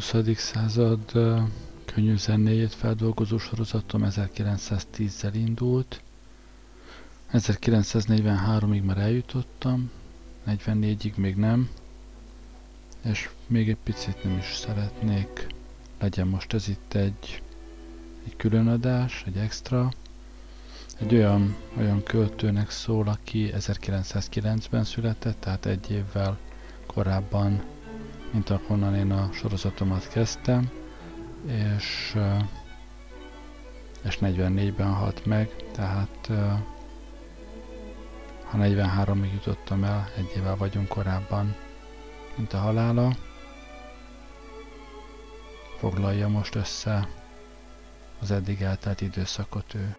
20. század könnyű zenéjét feldolgozó sorozatom 1910-zel indult. 1943-ig már eljutottam, 44-ig még nem, és még egy picit nem is szeretnék. Legyen most ez itt egy, egy különadás, egy extra. Egy olyan, olyan költőnek szól, aki 1909-ben született, tehát egy évvel korábban, mint ahonnan én a sorozatomat kezdtem, és, és 44-ben halt meg, tehát ha 43-ig jutottam el, egy évvel vagyunk korábban, mint a halála. Foglalja most össze az eddig eltelt időszakot ő.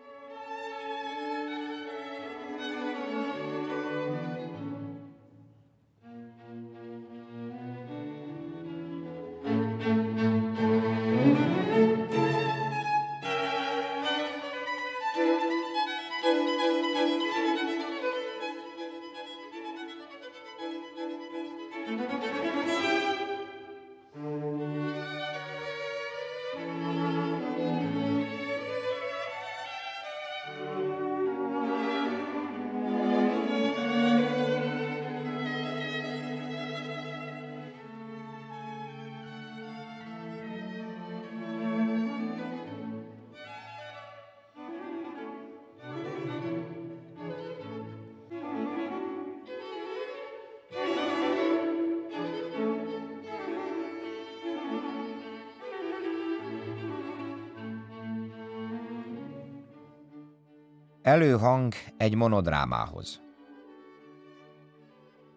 Előhang egy monodrámához.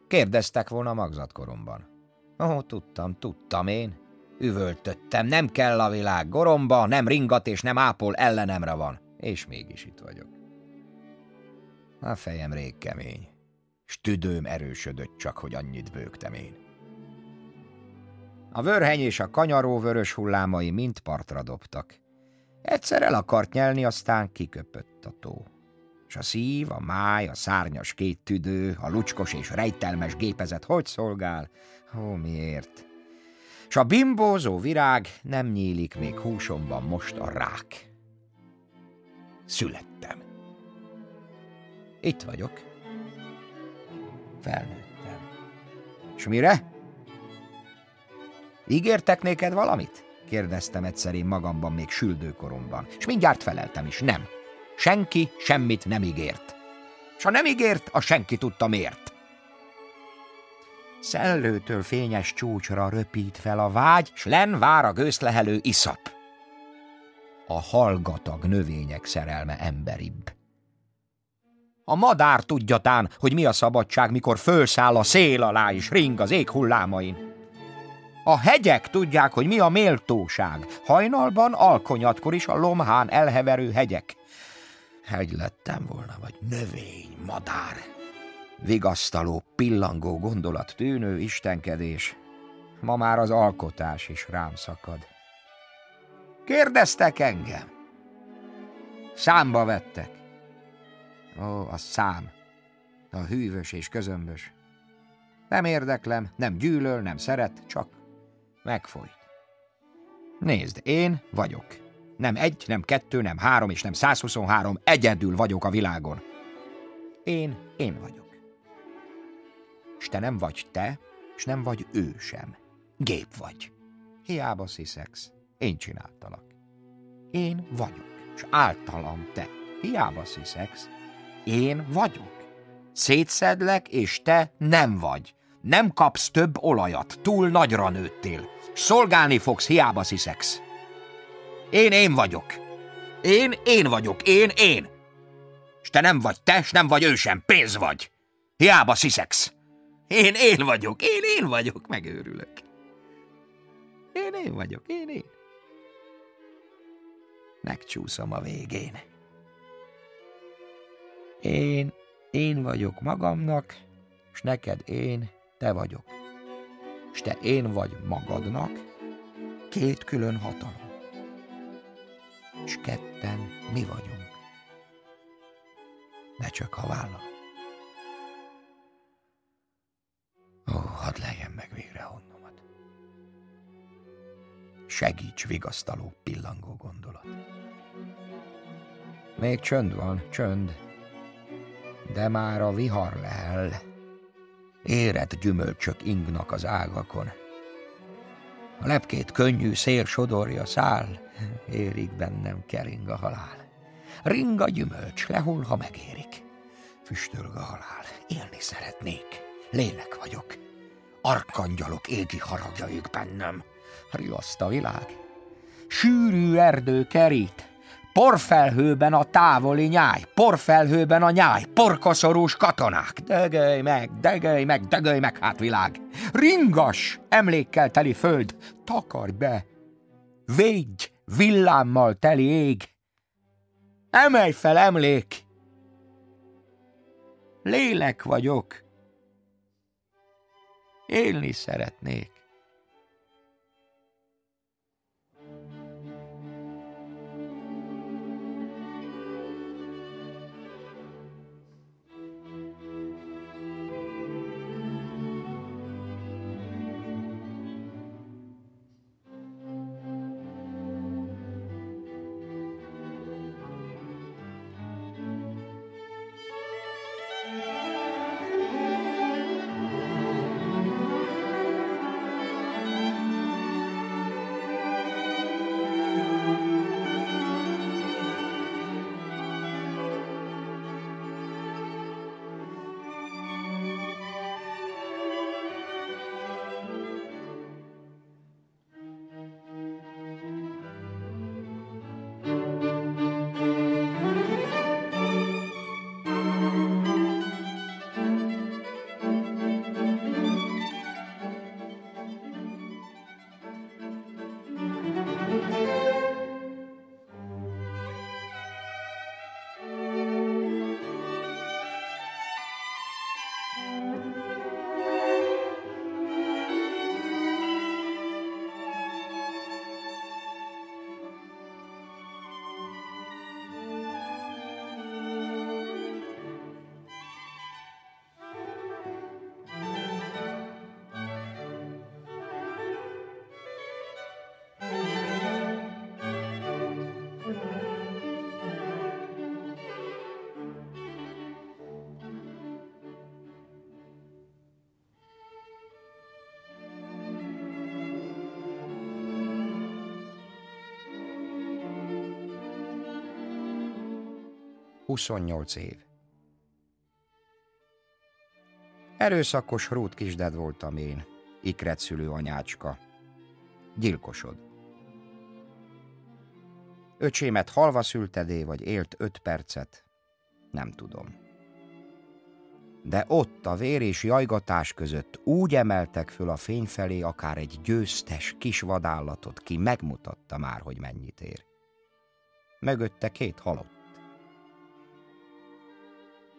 Kérdeztek volna magzatkoromban. Ó, tudtam, tudtam én. Üvöltöttem, nem kell a világ goromba, nem ringat és nem ápol, ellenemre van. És mégis itt vagyok. A fejem rég kemény, s tüdőm erősödött csak, hogy annyit bőgtem én. A vörheny és a kanyaró vörös hullámai mind partra dobtak. Egyszer el akart nyelni, aztán kiköpött a tó és a szív, a máj, a szárnyas két tüdő, a lucskos és rejtelmes gépezet hogy szolgál? Ó, miért? S a bimbózó virág nem nyílik még húsomban most a rák. Születtem. Itt vagyok. Felnőttem. És mire? Ígértek néked valamit? Kérdeztem egyszer én magamban még süldőkoromban, és mindjárt feleltem is, nem. Senki semmit nem ígért. S ha nem ígért, a senki tudta miért. Szellőtől fényes csúcsra röpít fel a vágy, s len vár a gőzlehelő iszap. A hallgatag növények szerelme emberibb. A madár tudjatán, hogy mi a szabadság, mikor fölszáll a szél alá és ring az ég hullámain. A hegyek tudják, hogy mi a méltóság. Hajnalban, alkonyatkor is a lomhán elheverő hegyek hegy lettem volna, vagy növény, madár. Vigasztaló, pillangó gondolat, tűnő istenkedés. Ma már az alkotás is rám szakad. Kérdeztek engem. Számba vettek. Ó, a szám. A hűvös és közömbös. Nem érdeklem, nem gyűlöl, nem szeret, csak megfolyt. Nézd, én vagyok. Nem egy, nem kettő, nem három és nem 123, egyedül vagyok a világon. Én, én vagyok. És te nem vagy te, és nem vagy ő sem. Gép vagy. Hiába sziszex, én csináltalak. Én vagyok, és általam te. Hiába sziszex, én vagyok. Szétszedlek, és te nem vagy. Nem kapsz több olajat, túl nagyra nőttél. Szolgálni fogsz, hiába sziszex. Én én vagyok. Én én vagyok. Én én. És te nem vagy te, s nem vagy ő sem. Pénz vagy. Hiába sziszex. Én én vagyok. Én én vagyok. Megőrülök. Én én vagyok. Én én. Megcsúszom a végén. Én, én vagyok magamnak, s neked én, te vagyok. S te én vagy magadnak, két külön hatalom és ketten mi vagyunk. Ne csak a vállalom. Ó, hadd lejjen meg végre honnomat. segíts vigasztaló pillangó gondolat. Még csönd van, csönd, de már a vihar lehel. Érett gyümölcsök ingnak az ágakon. A lepkét könnyű szél sodorja száll, érik bennem kering a halál. Ring a gyümölcs, lehull, ha megérik. Füstölg a halál, élni szeretnék, lélek vagyok. Arkangyalok égi haragjaik bennem, riaszt a világ. Sűrű erdő kerít, Porfelhőben a távoli nyáj, porfelhőben a nyáj, porkoszorús katonák. Dögölj meg, dögölj meg, dögölj meg, hát világ. Ringas, emlékkel teli föld, takarj be. Védj, villámmal teli ég. Emelj fel, emlék. Lélek vagyok. Élni szeretnék. Huszonnyolc év. Erőszakos rút kisded voltam én, ikret szülő anyácska. Gyilkosod. Öcsémet halva szültedé, vagy élt öt percet, nem tudom. De ott a vér és jajgatás között úgy emeltek föl a fény felé akár egy győztes kis vadállatot, ki megmutatta már, hogy mennyit ér. Mögötte két halott.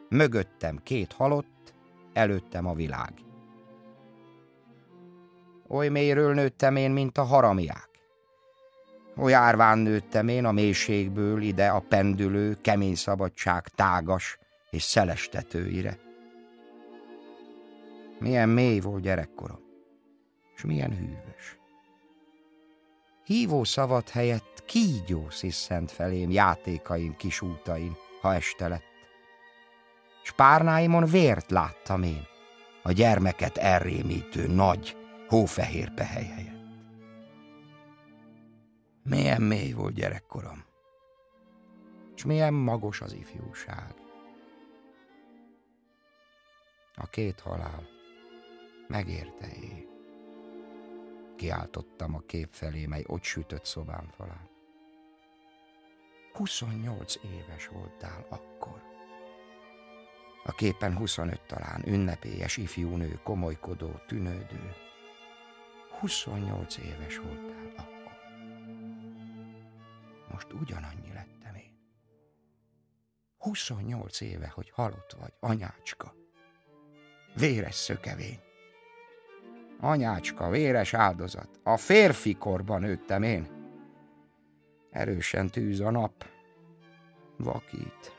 Mögöttem két halott, előttem a világ. Oly mélyről nőttem én, mint a haramiák. Oly árván nőttem én a mélységből ide a pendülő, kemény szabadság tágas és szelestetőire. Milyen mély volt gyerekkorom, és milyen hűvös. Hívó szavat helyett kígyó sziszent felém játékaim kis útain, ha este lett s párnáimon vért láttam én, a gyermeket elrémítő nagy, hófehér pehely helyett. Milyen mély volt gyerekkorom, és milyen magos az ifjúság. A két halál megérte é. Kiáltottam a kép felé, mely ott sütött szobám falán. 28 éves voltál akkor. A képen 25 talán, ünnepélyes ifjú nő, komolykodó, tűnődő. 28 éves voltál akkor. Most ugyanannyi lettem én. 28 éve, hogy halott vagy, anyácska. Véres szökevény. Anyácska, véres áldozat. A férfi korban nőttem én. Erősen tűz a nap. Vakít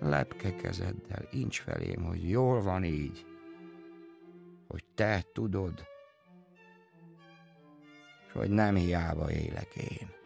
lepke kezeddel incs felém, hogy jól van így, hogy te tudod. És hogy nem hiába élek én.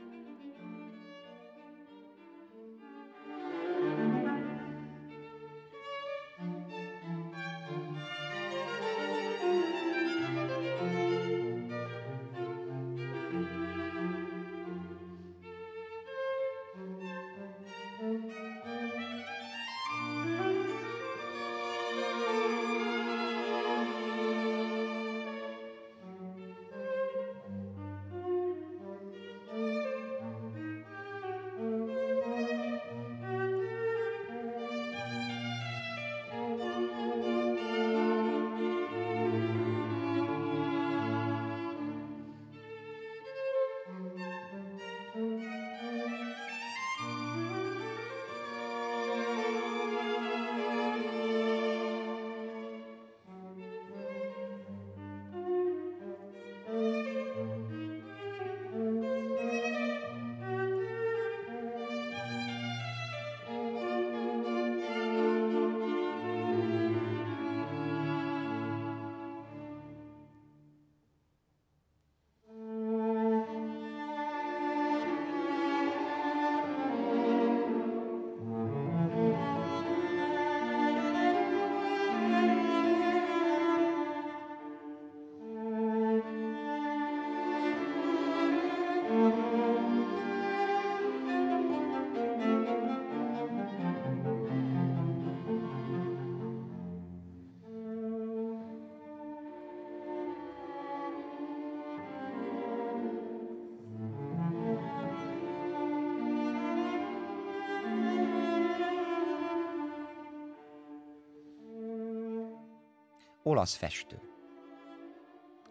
Olasz festő.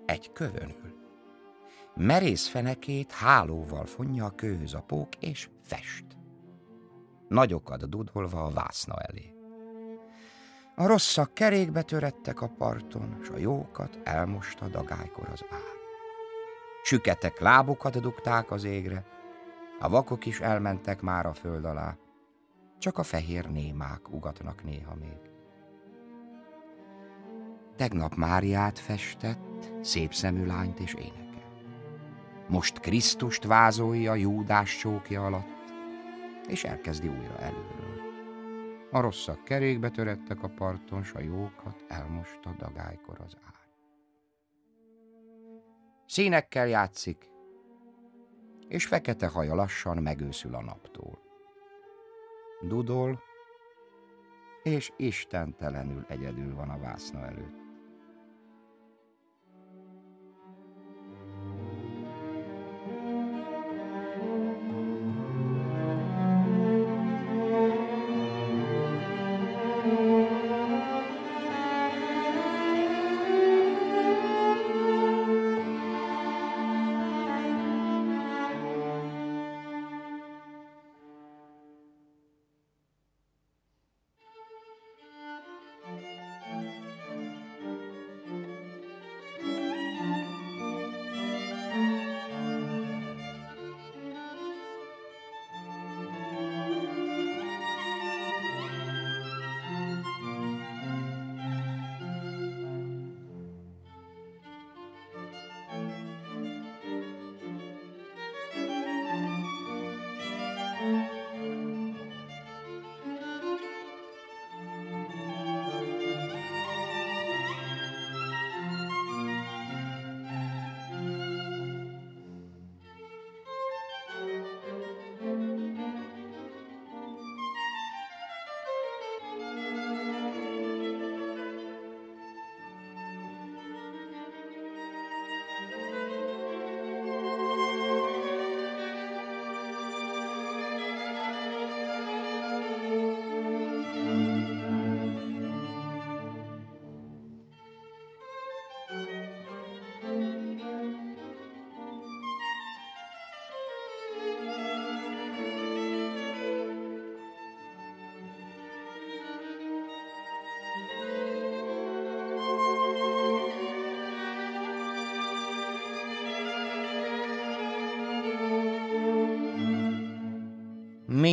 Egy kövönül. Merész fenekét hálóval fonja a kőhöz a pók, és fest. Nagyokat dudolva a vászna elé. A rosszak kerékbe törettek a parton, s a jókat elmosta dagálykor az ár. Süketek lábukat dugták az égre, a vakok is elmentek már a föld alá, csak a fehér némák ugatnak néha még. Tegnap Máriát festett, szép szemű lányt és énekel. Most Krisztust vázolja Júdás csókja alatt, és elkezdi újra előről. A rosszak kerékbe törettek a parton, s a jókat elmosta dagálykor az ár. Színekkel játszik, és fekete haja lassan megőszül a naptól. Dudol, és istentelenül egyedül van a vászna előtt.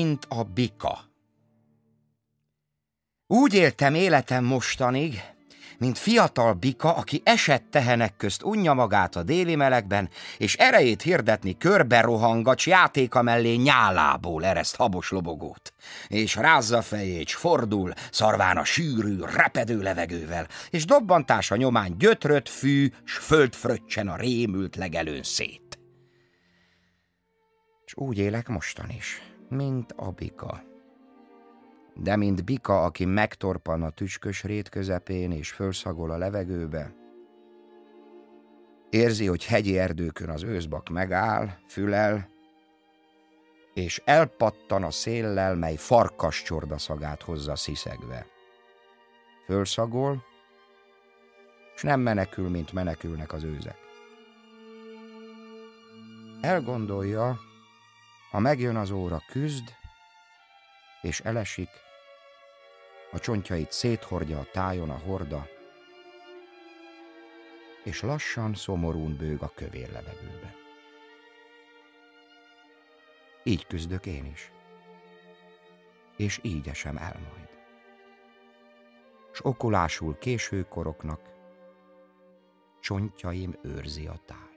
Mint a bika. Úgy éltem életem mostanig, mint fiatal bika, aki esett tehenek közt unja magát a déli melegben, és erejét hirdetni körbe rohangacs játéka mellé nyálából ereszt habos lobogót, és rázza fejét, fordul, szarván a sűrű, repedő levegővel, és dobbantása nyomán gyötrött fű, s földfröccsen a rémült legelőn szét. És úgy élek mostan is, mint a bika de mint bika, aki megtorpan a tücskös rét közepén és fölszagol a levegőbe. Érzi, hogy hegyi erdőkön az őszbak megáll, fülel, és elpattan a széllel, mely farkas csordaszagát hozza sziszegve. Fölszagol, és nem menekül, mint menekülnek az őzek. Elgondolja, ha megjön az óra, küzd, és elesik, a csontjait széthordja a tájon a horda, és lassan, szomorún bőg a kövér levegőbe. Így küzdök én is, és így esem el majd. S okulásul későkoroknak csontjaim őrzi a táj.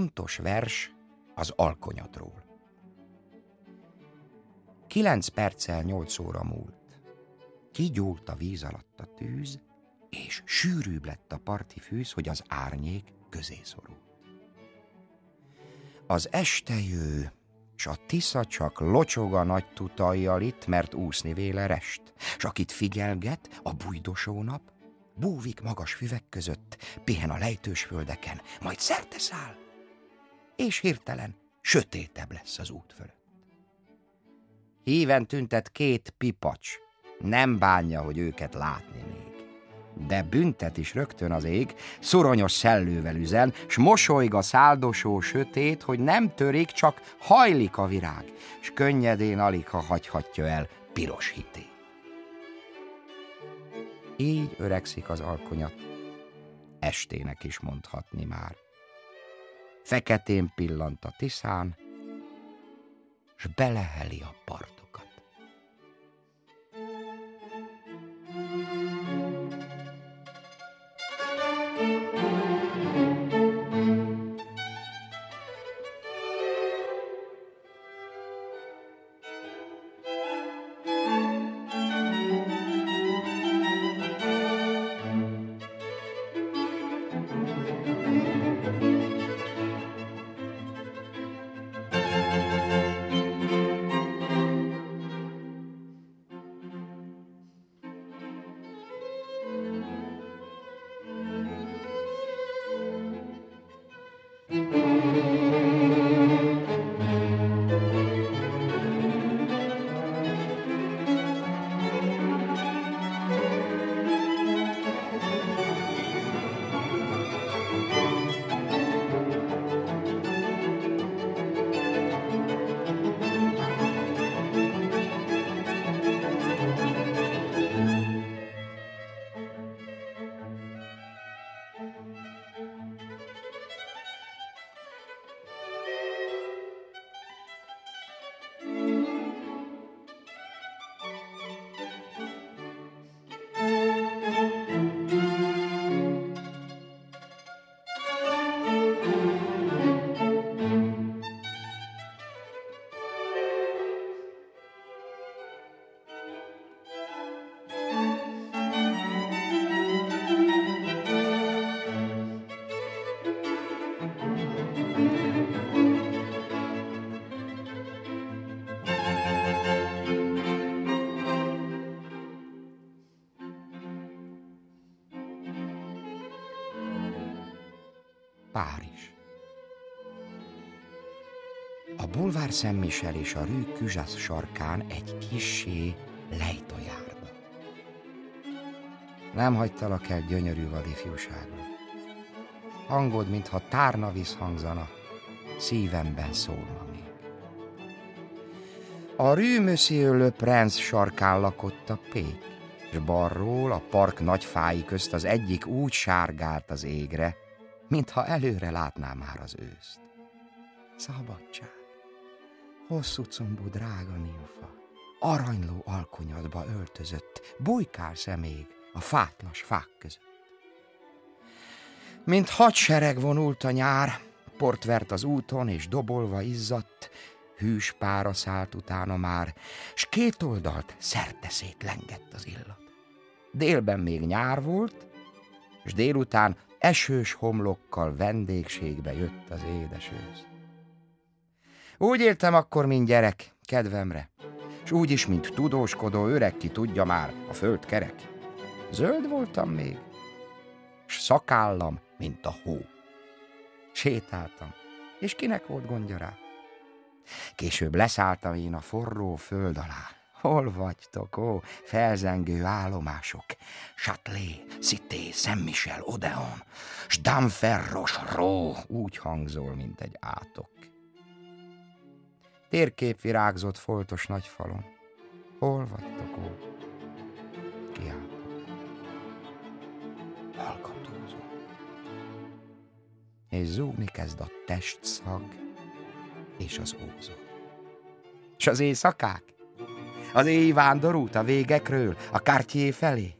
Pontos vers az alkonyatról. Kilenc perccel nyolc óra múlt. Kigyúlt a víz alatt a tűz, és sűrűbb lett a parti fűz, hogy az árnyék közé szorult. Az este jő, s a Tisza csak locsog a nagy tutajjal itt, mert úszni véle rest, s akit figyelget a bujdosó nap, búvik magas füvek között, pihen a lejtős földeken, majd szerte száll, és hirtelen sötétebb lesz az út fölött. Híven tüntet két pipacs, nem bánja, hogy őket látni még. De büntet is rögtön az ég, szuronyos szellővel üzen, s mosolyg a száldosó sötét, hogy nem törik, csak hajlik a virág, s könnyedén alig, ha hagyhatja el piros hitét. Így öregszik az alkonyat, estének is mondhatni már feketén pillant a tiszán, s beleheli a part. Bulvár Szentmisel és a Rű Küzsasz sarkán egy kissé lejt a járda. Nem hagytalak el gyönyörű vadifjúságon. Hangod, mintha tárna visszhangzana, szívemben szólna még. A Rue Monsieur Le sarkán lakott a pék, és balról a park nagy fái közt az egyik úgy sárgált az égre, mintha előre látná már az őszt. Szabadság, hosszú combú drága nimfa, aranyló alkonyatba öltözött, bujkál szemég a fátlas fák között. Mint hadsereg vonult a nyár, port vert az úton, és dobolva izzadt, hűs pára szállt utána már, s két oldalt szét lengett az illat. Délben még nyár volt, és délután esős homlokkal vendégségbe jött az édes ősz. Úgy éltem akkor, mint gyerek, kedvemre, és úgy is, mint tudóskodó öreg, ki tudja már, a föld kerek. Zöld voltam még, s szakállam, mint a hó. Sétáltam, és kinek volt gondja rá? Később leszálltam én a forró föld alá. Hol vagytok, ó, felzengő állomások? Châtelet, Cité, Saint-Michel, Odeon, s Damferros, Ró, úgy hangzol, mint egy átok. Térkép virágzott foltos nagyfalon. Hol vagytok, ó? Kiáltott. Hallgatózó. És zúgni kezd a testszag és az ózon. És az éjszakák? Az éj vándorút a végekről, a kártyé felé?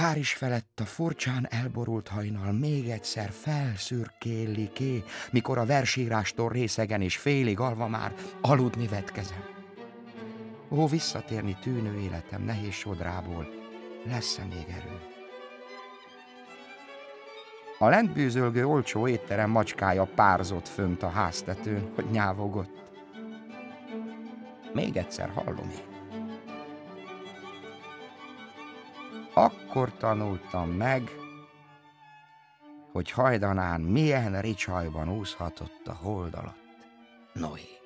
Párizs felett a furcsán elborult hajnal még egyszer felszürkéli ki, mikor a versírástól részegen és félig alva már aludni vetkezem. Ó, visszatérni tűnő életem nehéz sodrából, lesz-e még erő? A lentbűzölgő olcsó étterem macskája párzott fönt a háztetőn, hogy nyávogott. Még egyszer hallom én. Akkor tanultam meg, hogy hajdanán milyen ricsajban úszhatott a hold alatt Noé.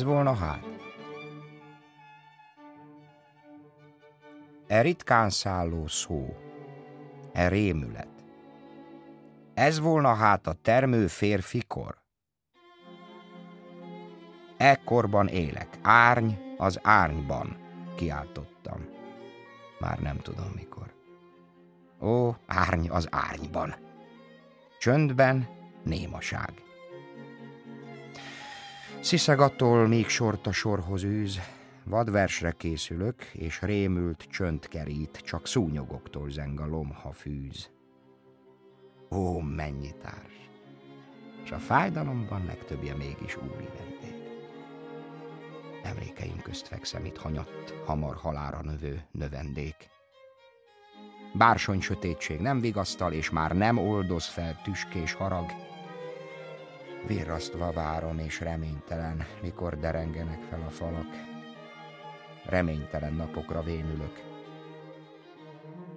Ez volna hát. E ritkán szálló szó, e rémület. Ez volna hát a termő férfikor. Ekkorban élek, árny az árnyban, kiáltottam. Már nem tudom mikor. Ó, árny az árnyban. Csöndben némaság. Sziszeg attól még sort a sorhoz űz, Vadversre készülök, és rémült csönd kerít, csak szúnyogoktól zeng a lomha fűz. Ó, mennyi társ! És a fájdalomban legtöbbje mégis úri vendég. Emlékeim közt fekszem itt hanyatt, hamar halára növő növendék. Bársony sötétség nem vigasztal, és már nem oldoz fel tüskés harag. Virrasztva várom és reménytelen, mikor derengenek fel a falak. Reménytelen napokra vénülök.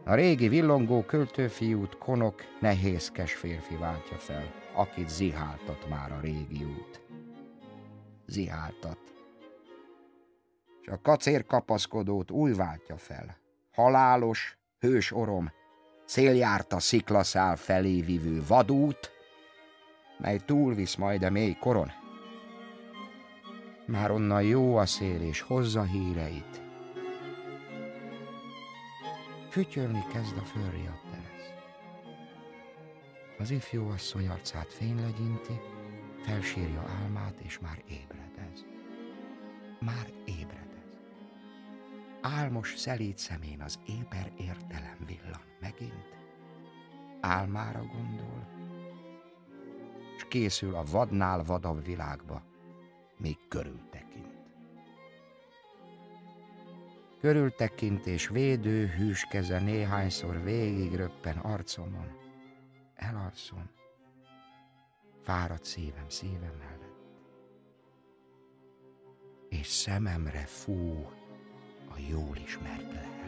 A régi villongó költőfiút konok nehézkes férfi váltja fel, akit ziháltat már a régi út. Ziháltat. És a kacér kapaszkodót új váltja fel. Halálos, hős orom, széljárta sziklaszál felé vivő vadút, mely túlvisz majd a mély koron. Már onnan jó a szél és hozza híreit. Fütyölni kezd a fölriadt teresz. Az ifjú asszony arcát fény legyinti, felsírja álmát, és már ébredez. Már ébredez. Álmos szelíd szemén az éber értelem villan megint. Álmára gondol, és készül a vadnál vadabb világba, még körültekint. Körültekint és védő hűs keze néhányszor végig röppen arcomon. Elarszom, fáradt szívem szívem mellett. És szememre fú a jól ismert lehel.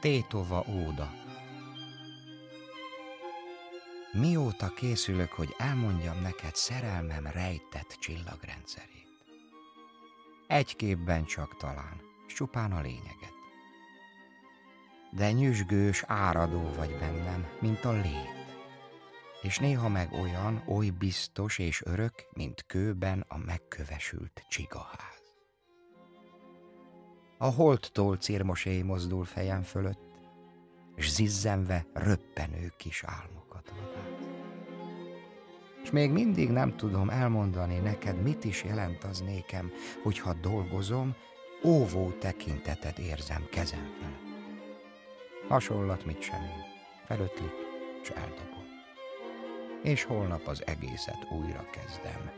Tétova óda Mióta készülök, hogy elmondjam neked szerelmem rejtett csillagrendszerét. Egy képben csak talán, csupán a lényeget. De nyüzsgős, áradó vagy bennem, mint a lét, és néha meg olyan, oly biztos és örök, mint kőben a megkövesült csigaház. A holttól círmosé mozdul fejem fölött, és zizzenve röppenő kis álmokat vadász. És még mindig nem tudom elmondani neked, mit is jelent az nékem, hogyha dolgozom, óvó tekintetet érzem kezem fel. Hasonlat mit sem én, felötlik, és eldobom. És holnap az egészet újra kezdem.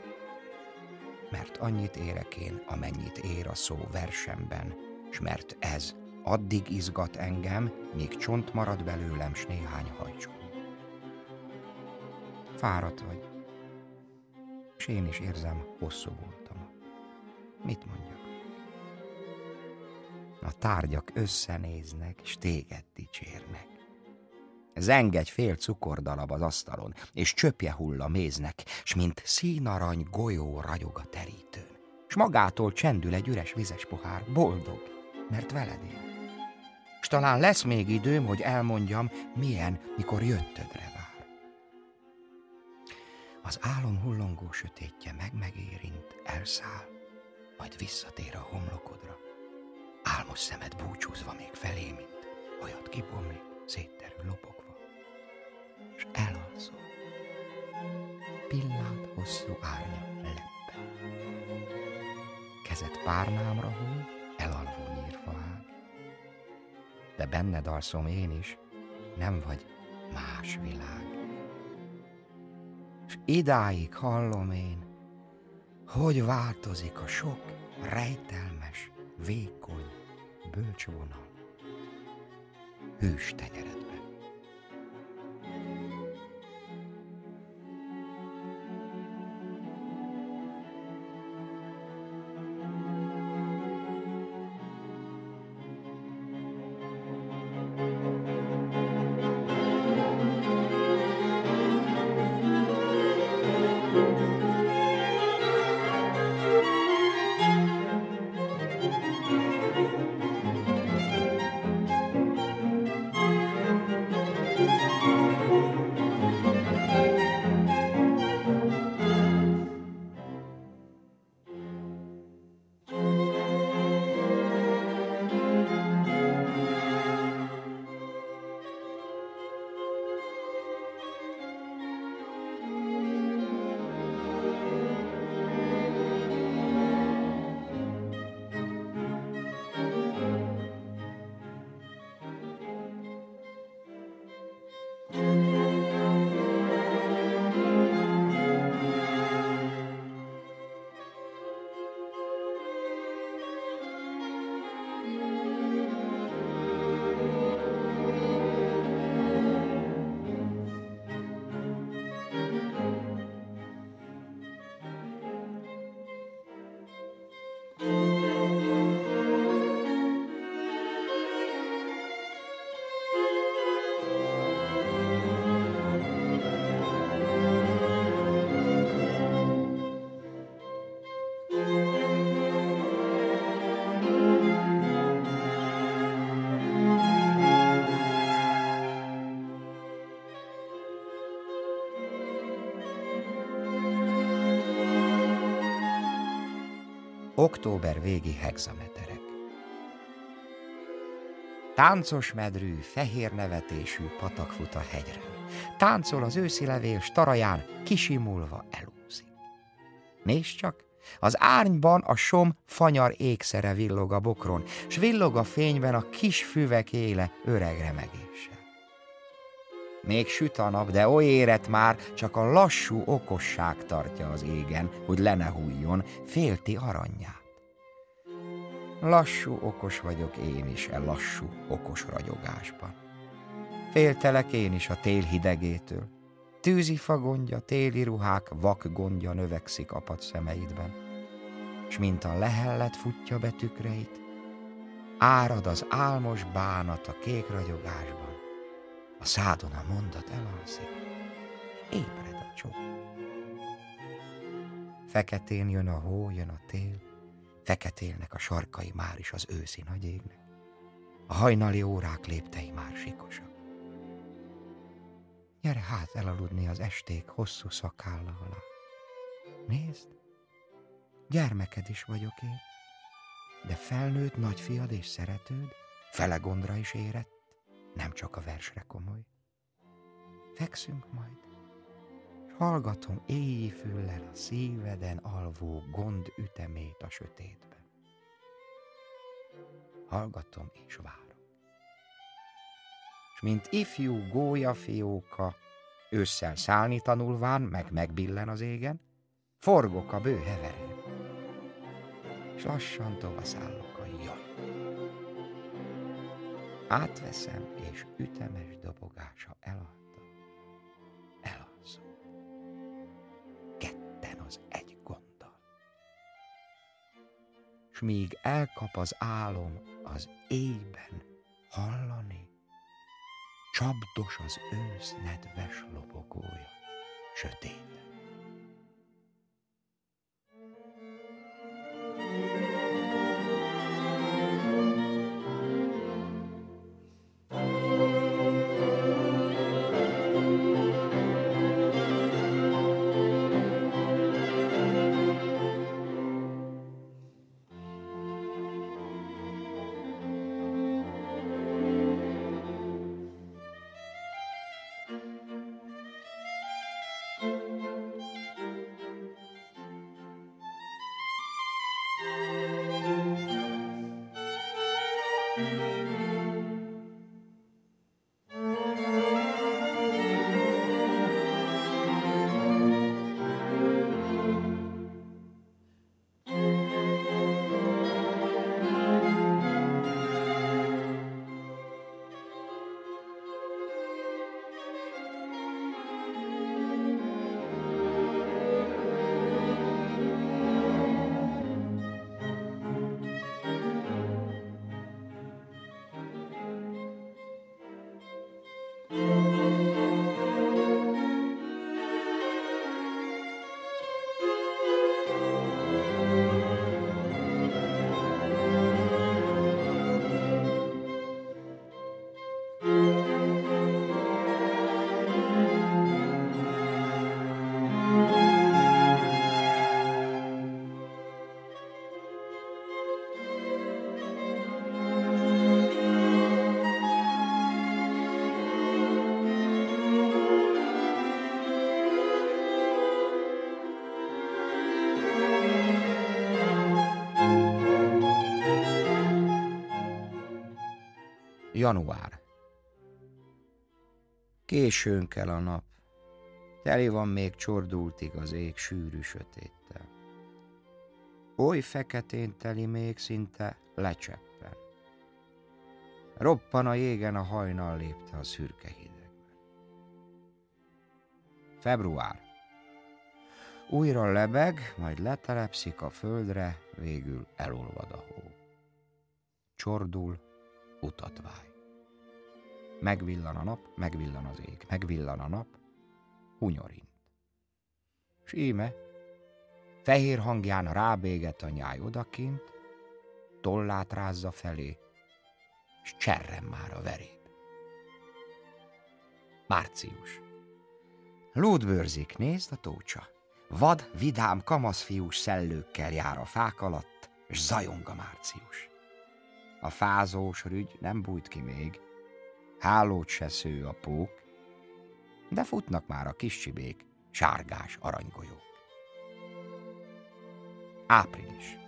Mert annyit érek én, amennyit ér a szó versemben, s mert ez addig izgat engem, míg csont marad belőlem s néhány hajcsó. Fáradt vagy, és én is érzem, hosszú voltam. Mit mondjak? A tárgyak összenéznek, s téged dicsérnek. Zeng egy fél cukordalab az asztalon, és csöpje hull a méznek, s mint színarany golyó ragyog a terítőn. S magától csendül egy üres vizes pohár, boldog, mert veled él. S talán lesz még időm, hogy elmondjam, milyen, mikor jöttödre vár. Az álom hullongó sötétje meg-megérint, elszáll, majd visszatér a homlokodra. Álmos szemed búcsúzva még felé, mint hajat kibomlik, szétterül lopogva, és elalszol. Pillád hosszú árnya leppe. Kezed párnámra hull, elalvó nyírfa ág. De benned alszom én is, nem vagy más világ. És idáig hallom én, hogy változik a sok rejtelmes, vékony bölcsvonal hős tenyered. Október végi hexameterek. Táncos medrű, fehér nevetésű patak fut a hegyről. Táncol az őszi levél staraján, kisimulva elúszik. Nézd csak, az árnyban a som fanyar ékszere villog a bokron, s villog a fényben a kis füvek éle öreg remegése. Még süt a nap, de oly érett már, csak a lassú okosság tartja az égen, hogy le ne hújjon, félti aranyját. Lassú okos vagyok én is e lassú okos ragyogásban. Féltelek én is a tél hidegétől. Tűzifa gondja, téli ruhák, vak gondja növekszik apad szemeidben. S mint a lehellet futja be tükreit, árad az álmos bánat a kék ragyogásban a szádon a mondat elalszik, ébred a csók. Feketén jön a hó, jön a tél, feketélnek a sarkai már is az őszi nagy égnek. A hajnali órák léptei már sikosak. Gyere hát elaludni az esték hosszú szakálla alá. Nézd, gyermeked is vagyok én, de felnőtt nagyfiad és szeretőd, fele gondra is érett, nem csak a versre komoly. Fekszünk majd, és hallgatom éjjé füllel a szíveden alvó gond ütemét a sötétben. Hallgatom és várok. És mint ifjú gólyafióka, ősszel szállni tanulván, meg megbillen az égen, forgok a bő heverén, és lassan tovaszállok Átveszem, és ütemes dobogása eladta. Elalszom. Ketten az egy gonddal. S míg elkap az álom az éjben hallani, Csapdos az ősz nedves lobogója, sötét. Január. Későn kell a nap. Teli van még csordultig az ég sűrű sötéttel. Oly feketén teli még szinte lecseppen. Roppan a jégen a hajnal lépte a szürke hidegben. Február. Újra lebeg, majd letelepszik a földre, végül elolvad a hó. Csordul, utat váj. Megvillan a nap, megvillan az ég, megvillan a nap, hunyorint. S íme, fehér hangján rábéget a nyáj odakint, tollát rázza felé, s cserren már a veréb. Március. Lódbőrzik, nézd a tócsa. Vad, vidám, kamaszfiús szellőkkel jár a fák alatt, és zajong a március. A fázós rügy nem bújt ki még, hálót se sző a pók, de futnak már a kis csibék, sárgás aranygolyók. Április.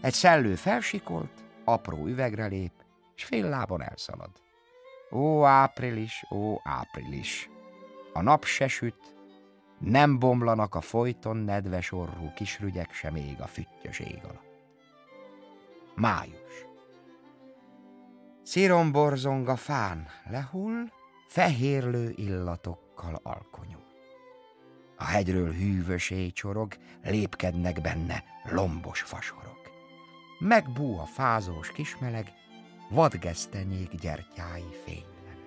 Egy szellő felsikolt, apró üvegre lép, s fél lábon elszalad. Ó, április, ó, április! A nap se süt, nem bomlanak a folyton nedves orrú kisrügyek sem még a füttyös ég alatt. Május. Sziromborzong fán, lehull, fehérlő illatokkal alkonyul. A hegyről hűvös csorog, lépkednek benne lombos fasorok. Megbú a fázós kismeleg, vadgesztenyék gyertyái fénylenek.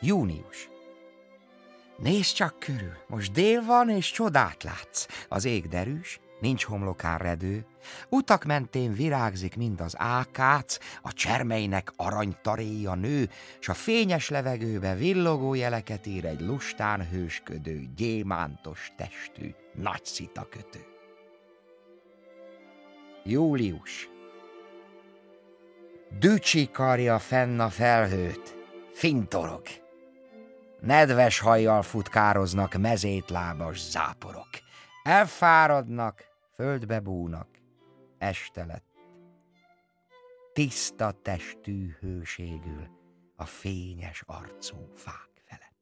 Június. Nézd csak körül, most dél van és csodát látsz. Az ég derűs, nincs homlokán redő, utak mentén virágzik mind az ákác, a csermeinek aranytaréja nő, s a fényes levegőbe villogó jeleket ír egy lustán hősködő, gyémántos testű, nagy szita kötő. Július Dücsi karja fenn a felhőt, fintorog. Nedves hajjal futkároznak mezétlábas záporok. Elfáradnak, földbe búnak, este lett. Tiszta testű hőségül a fényes arcú fák felett.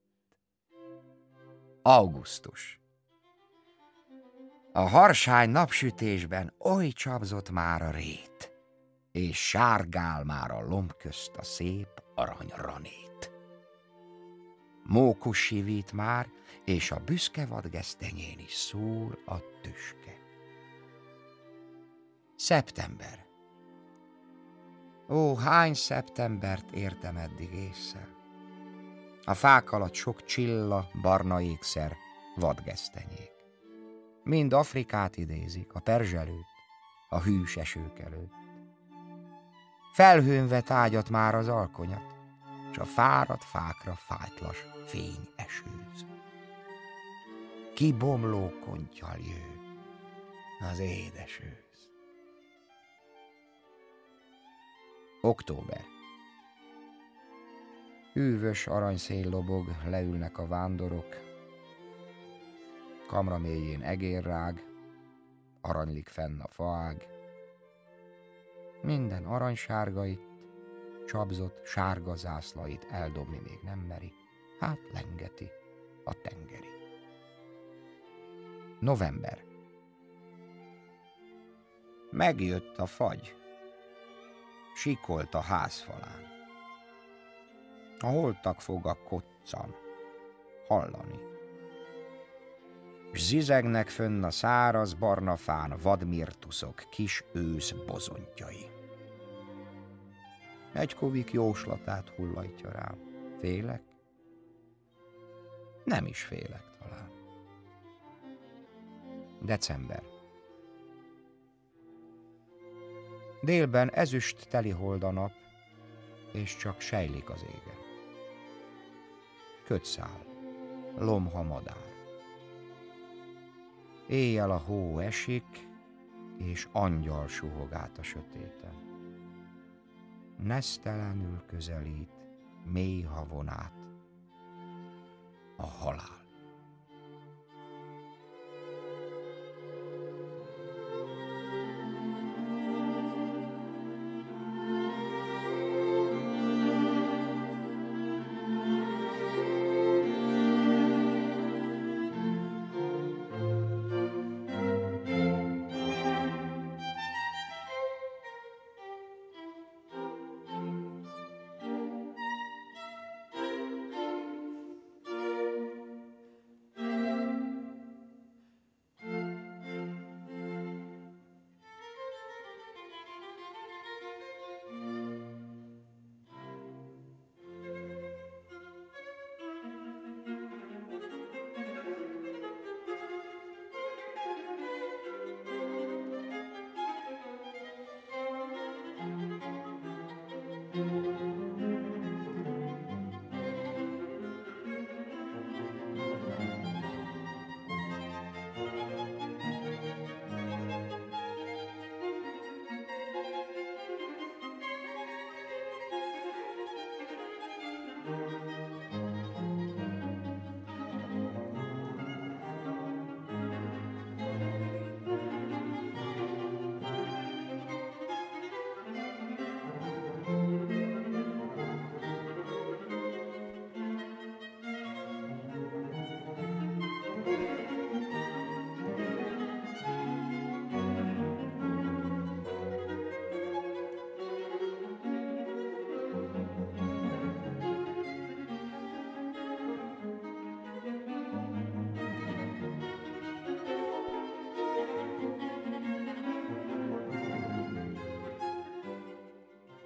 Augusztus A harsány napsütésben oly csapzott már a rét, és sárgál már a lomb közt a szép aranyranét. Mókus sivít már, és a büszke vadgesztenyén is szól a tüske. Szeptember. Ó, hány szeptembert értem eddig észre. A fák alatt sok csilla, barna ékszer, vadgesztenyék. Mind Afrikát idézik, a perzselőt, a hűs esők előtt. Felhőn vet ágyat már az alkonyat, s a fáradt fákra fájtlas fény esőz. Kibomló kontyal jő az édes Október Hűvös aranyszél lobog, leülnek a vándorok, kamra mélyén egérrág, aranylik fenn a faág. Minden aranysárgait, csapzott sárga zászlait eldobni még nem meri, hát lengeti a tengeri. November Megjött a fagy, sikolt a házfalán. A holtak foga koccan, hallani. S zizegnek fönn a száraz barna fán vadmirtuszok kis ősz bozontjai. Egy kovik jóslatát hullajtja rám. Félek? Nem is félek talán. December. Délben ezüst teli hold a nap, és csak sejlik az égen. Kötszál, lomha madár. Éjjel a hó esik, és angyal suhog át a sötéten. Nesztelenül közelít, mély havonát, a halál.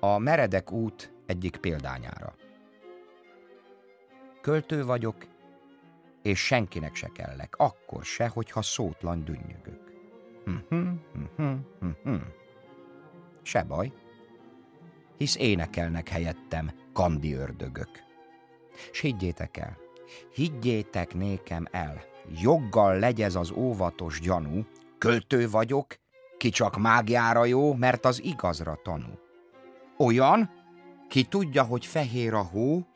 A meredek út egyik példányára. Költő vagyok, és senkinek se kellek, akkor se, hogyha szótlan dünnyögök. Se baj, hisz énekelnek helyettem kandi ördögök. S higgyétek el, higgyétek nékem el, joggal legyez az óvatos gyanú, költő vagyok, ki csak mágiára jó, mert az igazra tanú. Olyan, ki tudja, hogy fehér a hó,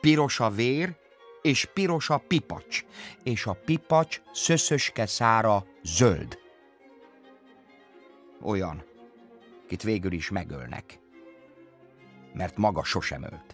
piros a vér, és piros a pipacs, és a pipacs szöszöske szára zöld. Olyan, kit végül is megölnek, mert maga sosem ölt.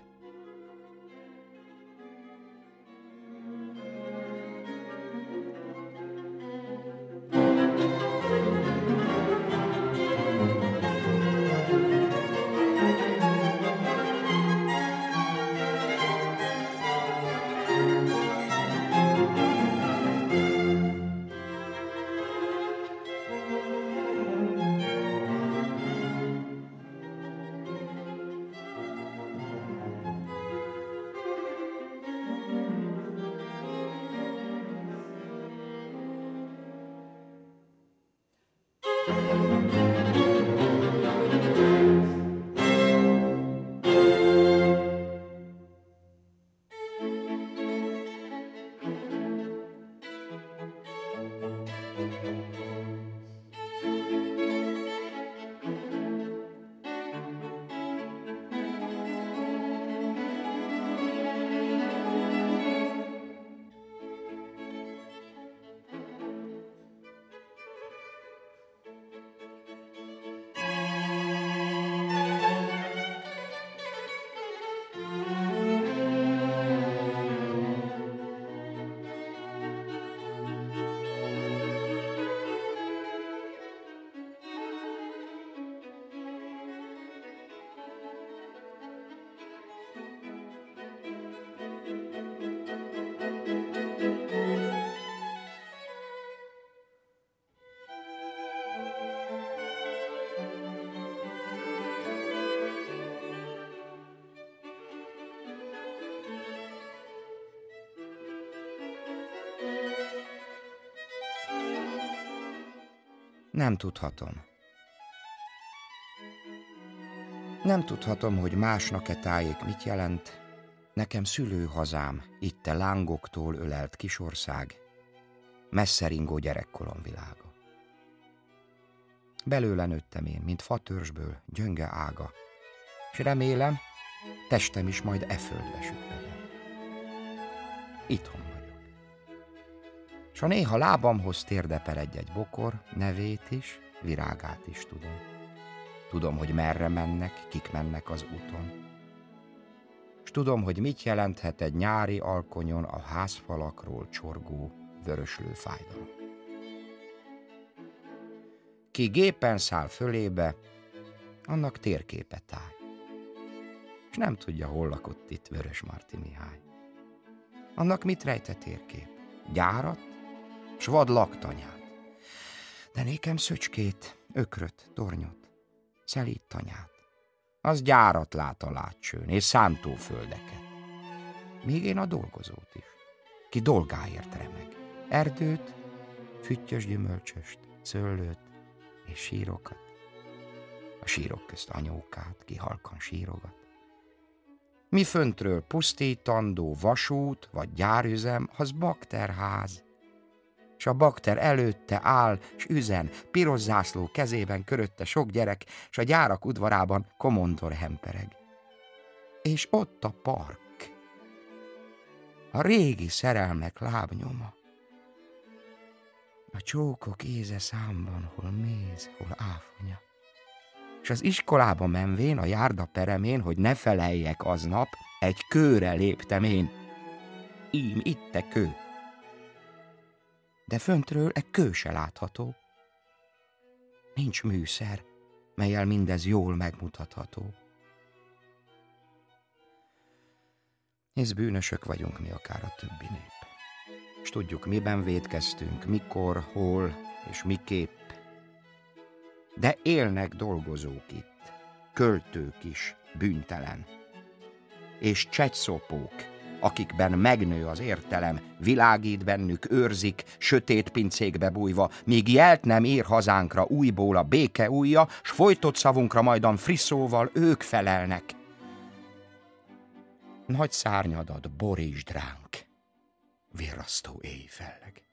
Nem tudhatom. Nem tudhatom, hogy másnak-e tájék mit jelent. Nekem szülőhazám, itt a lángoktól ölelt kisország, messze ringó gyerekkorom világa. Belőle nőttem én, mint fatörzsből, gyönge ága, és remélem, testem is majd e földbe süppedel. Itthon s ha néha lábamhoz térdepel egy-egy bokor, nevét is, virágát is tudom. Tudom, hogy merre mennek, kik mennek az úton. S tudom, hogy mit jelenthet egy nyári alkonyon a házfalakról csorgó, vöröslő fájdalom. Ki gépen száll fölébe, annak térképe táj. És nem tudja, hol lakott itt Vörös Marti Mihály. Annak mit rejte térkép? Gyárat? S vad laktanyát. De nékem szöcskét, ökröt, tornyot, szelít tanyát. Az gyárat lát a látsőn, és szántóföldeket. Még én a dolgozót is, ki dolgáért remeg. Erdőt, füttyös gyümölcsöst, szőlőt és sírokat. A sírok közt anyókát, ki halkan sírogat. Mi föntről pusztítandó vasút vagy gyárüzem, az bakterház, s a bakter előtte áll, s üzen, piros zászló kezében körötte sok gyerek, s a gyárak udvarában komondor hempereg. És ott a park. A régi szerelmek lábnyoma. A csókok éze számban, hol méz, hol áfonya. És az iskolába menvén, a járda peremén, hogy ne feleljek aznap, egy kőre léptem én. Ím itt te kő de föntről egy kő se látható. Nincs műszer, melyel mindez jól megmutatható. Hisz bűnösök vagyunk mi akár a többi nép. És tudjuk, miben védkeztünk, mikor, hol és miképp. De élnek dolgozók itt, költők is, bűntelen. És csegyszopók, akikben megnő az értelem, világít bennük, őrzik, sötét pincékbe bújva, míg jelt nem ír hazánkra újból a béke újja, s folytott szavunkra majdan frisszóval ők felelnek. Nagy szárnyadat borítsd ránk, virrasztó éjfelleg.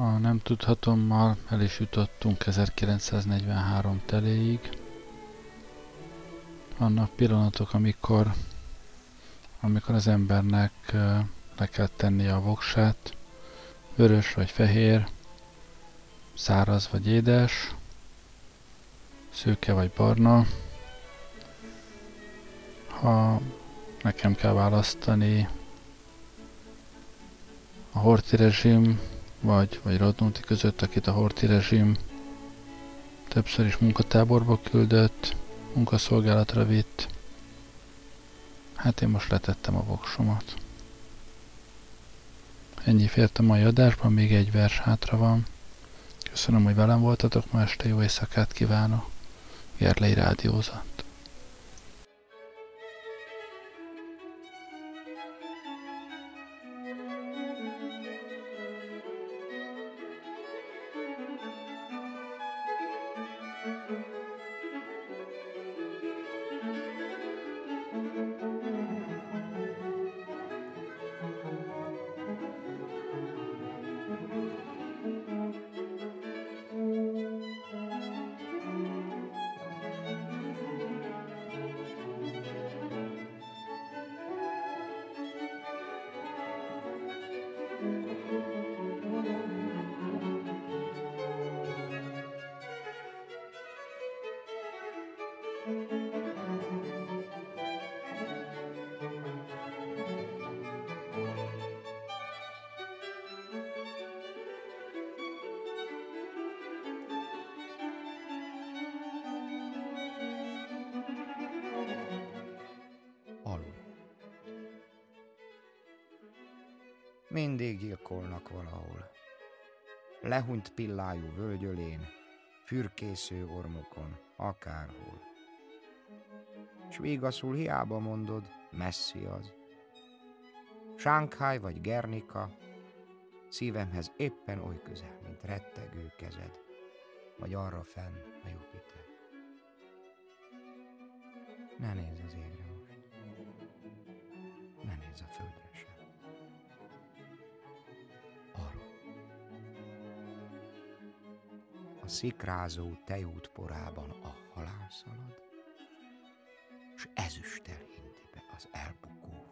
A nem tudhatommal el is jutottunk 1943 teléig. Vannak pillanatok, amikor, amikor az embernek le kell tenni a voksát, vörös vagy fehér, száraz vagy édes, szőke vagy barna. Ha nekem kell választani a Horti rezsim vagy, vagy Radnóti között, akit a Horti rezsim többször is munkatáborba küldött, munkaszolgálatra vitt. Hát én most letettem a voksomat. Ennyi fért a mai adásban, még egy vers hátra van. Köszönöm, hogy velem voltatok, ma este jó éjszakát kívánok. Gerlei Rádiózat. Lehunyt pillájú völgyölén, fürkésző ormokon, akárhol. S végaszul hiába mondod, messzi az. Sánkhái vagy Gernika, szívemhez éppen oly közel, mint rettegő kezed, vagy arra fenn a Jupiter. Ne nézz az égre szikrázó tejút porában a halál szalad, s ezüstel hinti be az elbukó.